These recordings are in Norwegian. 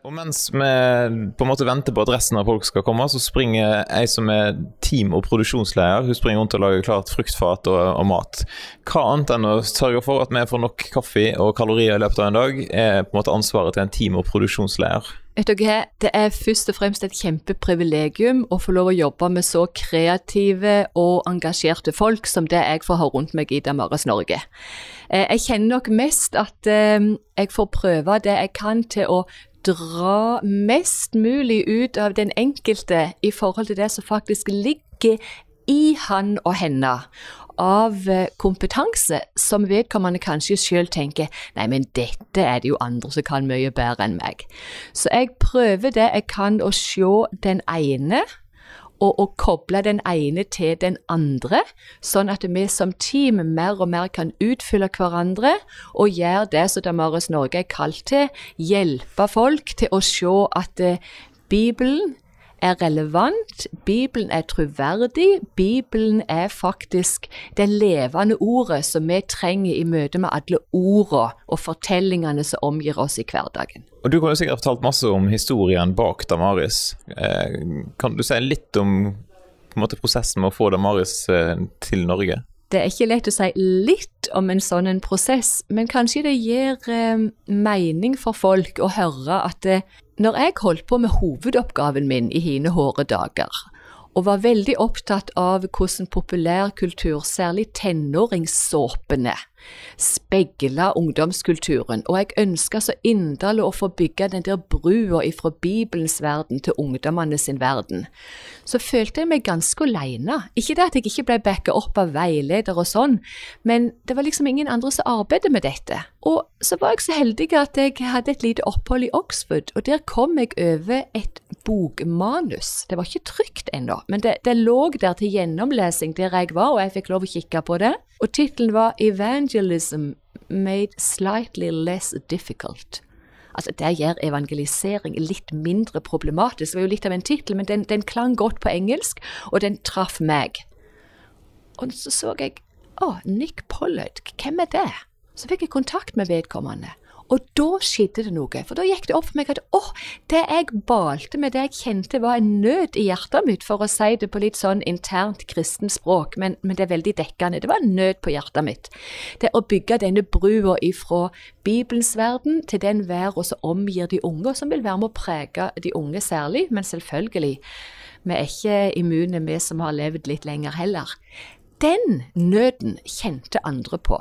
Og mens vi på en måte venter på at resten av folk skal komme, så springer ei som er team- og produksjonsleder. Hun springer rundt og lager klart fruktfat og, og, mat. Hva annet enn å sørge for at vi får nok kaffe og kalorier i løpet av en dag, er på en måte ansvaret til en team- og produksjonsleder? Vet dere, Det er først og fremst et kjempeprivilegium å få lov å jobbe med så kreative og engasjerte folk som det jeg får ha rundt meg i Damaris Norge. Eh, jeg kjenner nok mest at eh, jeg får prøve det jeg kan til å dra mest mulig ut av den enkelte i forhold til det som faktisk ligger i han og henne av eh, kompetanse som vedkommende kanskje selv tenker nei, men dette er det jo andre som kan mye bedre enn meg. Så jeg prøver det jeg kan å se den ene og å koble den ene til den andre, sånn at vi som team mer og mer kan utfylle hverandre og gjøre det som Damaris Norge er kalt til, hjelpe folk til å se at eh, Bibelen er relevant, Bibelen er troverdig, Bibelen er faktisk det levende ordet som vi trenger i møte med alle ordene og fortellingene som omgir oss i hverdagen. Og Du jo sikkert fortalt masse om historien bak Damaris. Eh, kan du si litt om måte, prosessen med å få Damaris eh, til Norge? Det er ikke lett å si litt om en sånn en prosess, men kanskje det gir eh, mening for folk å høre at det, når jeg holdt på med hovedoppgaven min i hine hårde dager, og var veldig opptatt av hvordan populærkultur, særlig tenåringssåpene, speila ungdomskulturen, og jeg ønska så inderlig å få bygge den der brua ifra Bibelens verden til ungdommene sin verden, så følte jeg meg ganske aleine. Ikke det at jeg ikke ble backa opp av veileder og sånn, men det var liksom ingen andre som arbeidet med dette. Og så var jeg så heldig at jeg hadde et lite opphold i Oxford, og der kom jeg over et bokmanus. Det var ikke trygt ennå, men det, det lå der til gjennomlesing der jeg var, og jeg fikk lov å kikke på det. Og tittelen var 'Evangelism Made Slightly Less Difficult'. Altså, Der gjør evangelisering litt mindre problematisk. Det var jo litt av en tittel, men den, den, klang godt på engelsk, og den traff meg. Og så så jeg Å, Nick Pollard, hvem er det? Så fikk jeg kontakt med vedkommende. Og da skjedde det noe, for da gikk det opp for meg at å, det jeg balte med, det jeg kjente var en nød i hjertet mitt, for å si det på litt sånn internt kristent språk, men, men, det er veldig dekkende. Det var en nød på hjertet mitt. Det å bygge denne brua ifra Bibelens verden til den verden som omgir de unge, og som vil være med å prege de unge særlig, men selvfølgelig. Vi er ikke immune, vi som har levd litt lenger heller. Den nøden kjente andre på.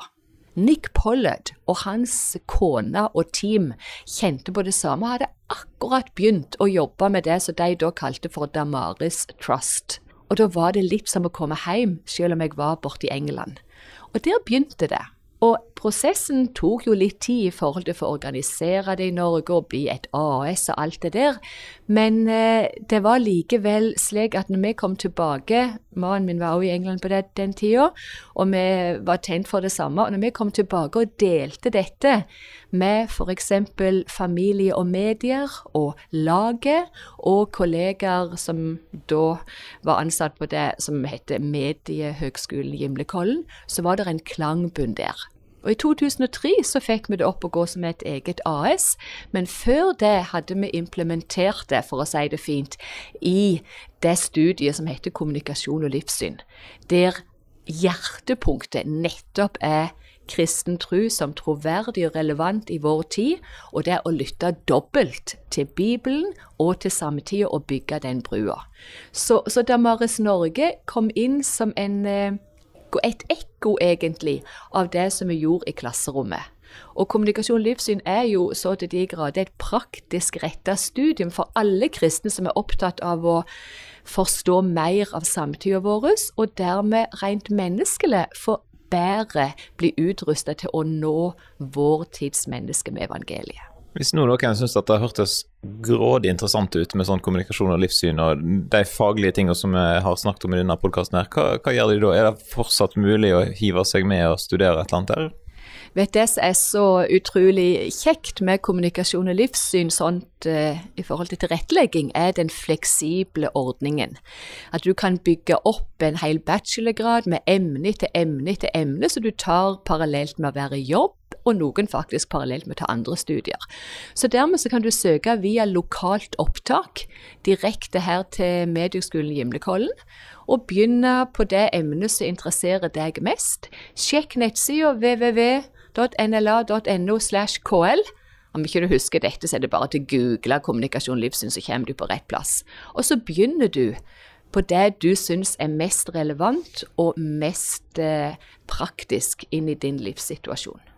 Nick Pollard og hans kone og team kjente på det samme og hadde akkurat begynt å jobbe med det som de da kalte for Damaris Trust. Og da var det litt som å komme hjem, selv om jeg var borte i England. Og der begynte det. Og prosessen tok jo litt tid i forhold til å få organisere det i Norge og bli et AS og alt det der, men eh, det var likevel slik at når vi kom tilbake Mannen min var også i England på det, den tida, og vi var tent for det samme. og Når vi kom tilbake og delte dette med f.eks. familie og medier og laget og kollegaer som da var ansatt på det som heter Mediehøgskolen Gimlekollen, så var det en klangbunn der. Og I 2003 så fikk vi det opp å gå som et eget AS, men før det hadde vi implementert det, for å si det fint, i det studiet som heter kommunikasjon og livssyn, der hjertepunktet nettopp er kristen tro som troverdig og relevant i vår tid, og det er å lytte dobbelt til Bibelen og til samtida og bygge den brua. Så, så Damaris Norge kom inn som en eh, et ekko, egentlig, av det som vi gjorde i klasserommet. Og kommunikasjon og livssyn er jo så til de grader et praktisk retta studium for alle kristne som er opptatt av å forstå mer av samtida vår, og dermed rent menneskelig få bedre bli utrusta til å nå vår tids menneske med evangeliet. Hvis nå noen syns at det hørtes grådig interessant ut med sånn kommunikasjon og livssyn og de faglige tingene som vi har snakket om i denne podkasten, hva, hva gjør de da? Er det fortsatt mulig å hive seg med og studere et eller annet der? Vet Det som er så utrolig kjekt med kommunikasjon og livssyn sånt eh, i forhold til tilrettelegging, er den fleksible ordningen. At du kan bygge opp en hel bachelorgrad med emne etter emne etter emne, så du tar parallelt med å være i jobb og noen faktisk parallelt med å ta andre studier. Så dermed så kan du søke via lokalt opptak direkte her til Mediehøgskolen Gimlekollen, og begynne på det emnet som interesserer deg mest. Sjekk nettsida www.nla.no kl. Om ikke du husker dette, så er det bare til google kommunikasjon livssyn, så kommer du på rett plass. Og så begynner du på det du syns er mest relevant og mest eh, praktisk inn i din livssituasjon.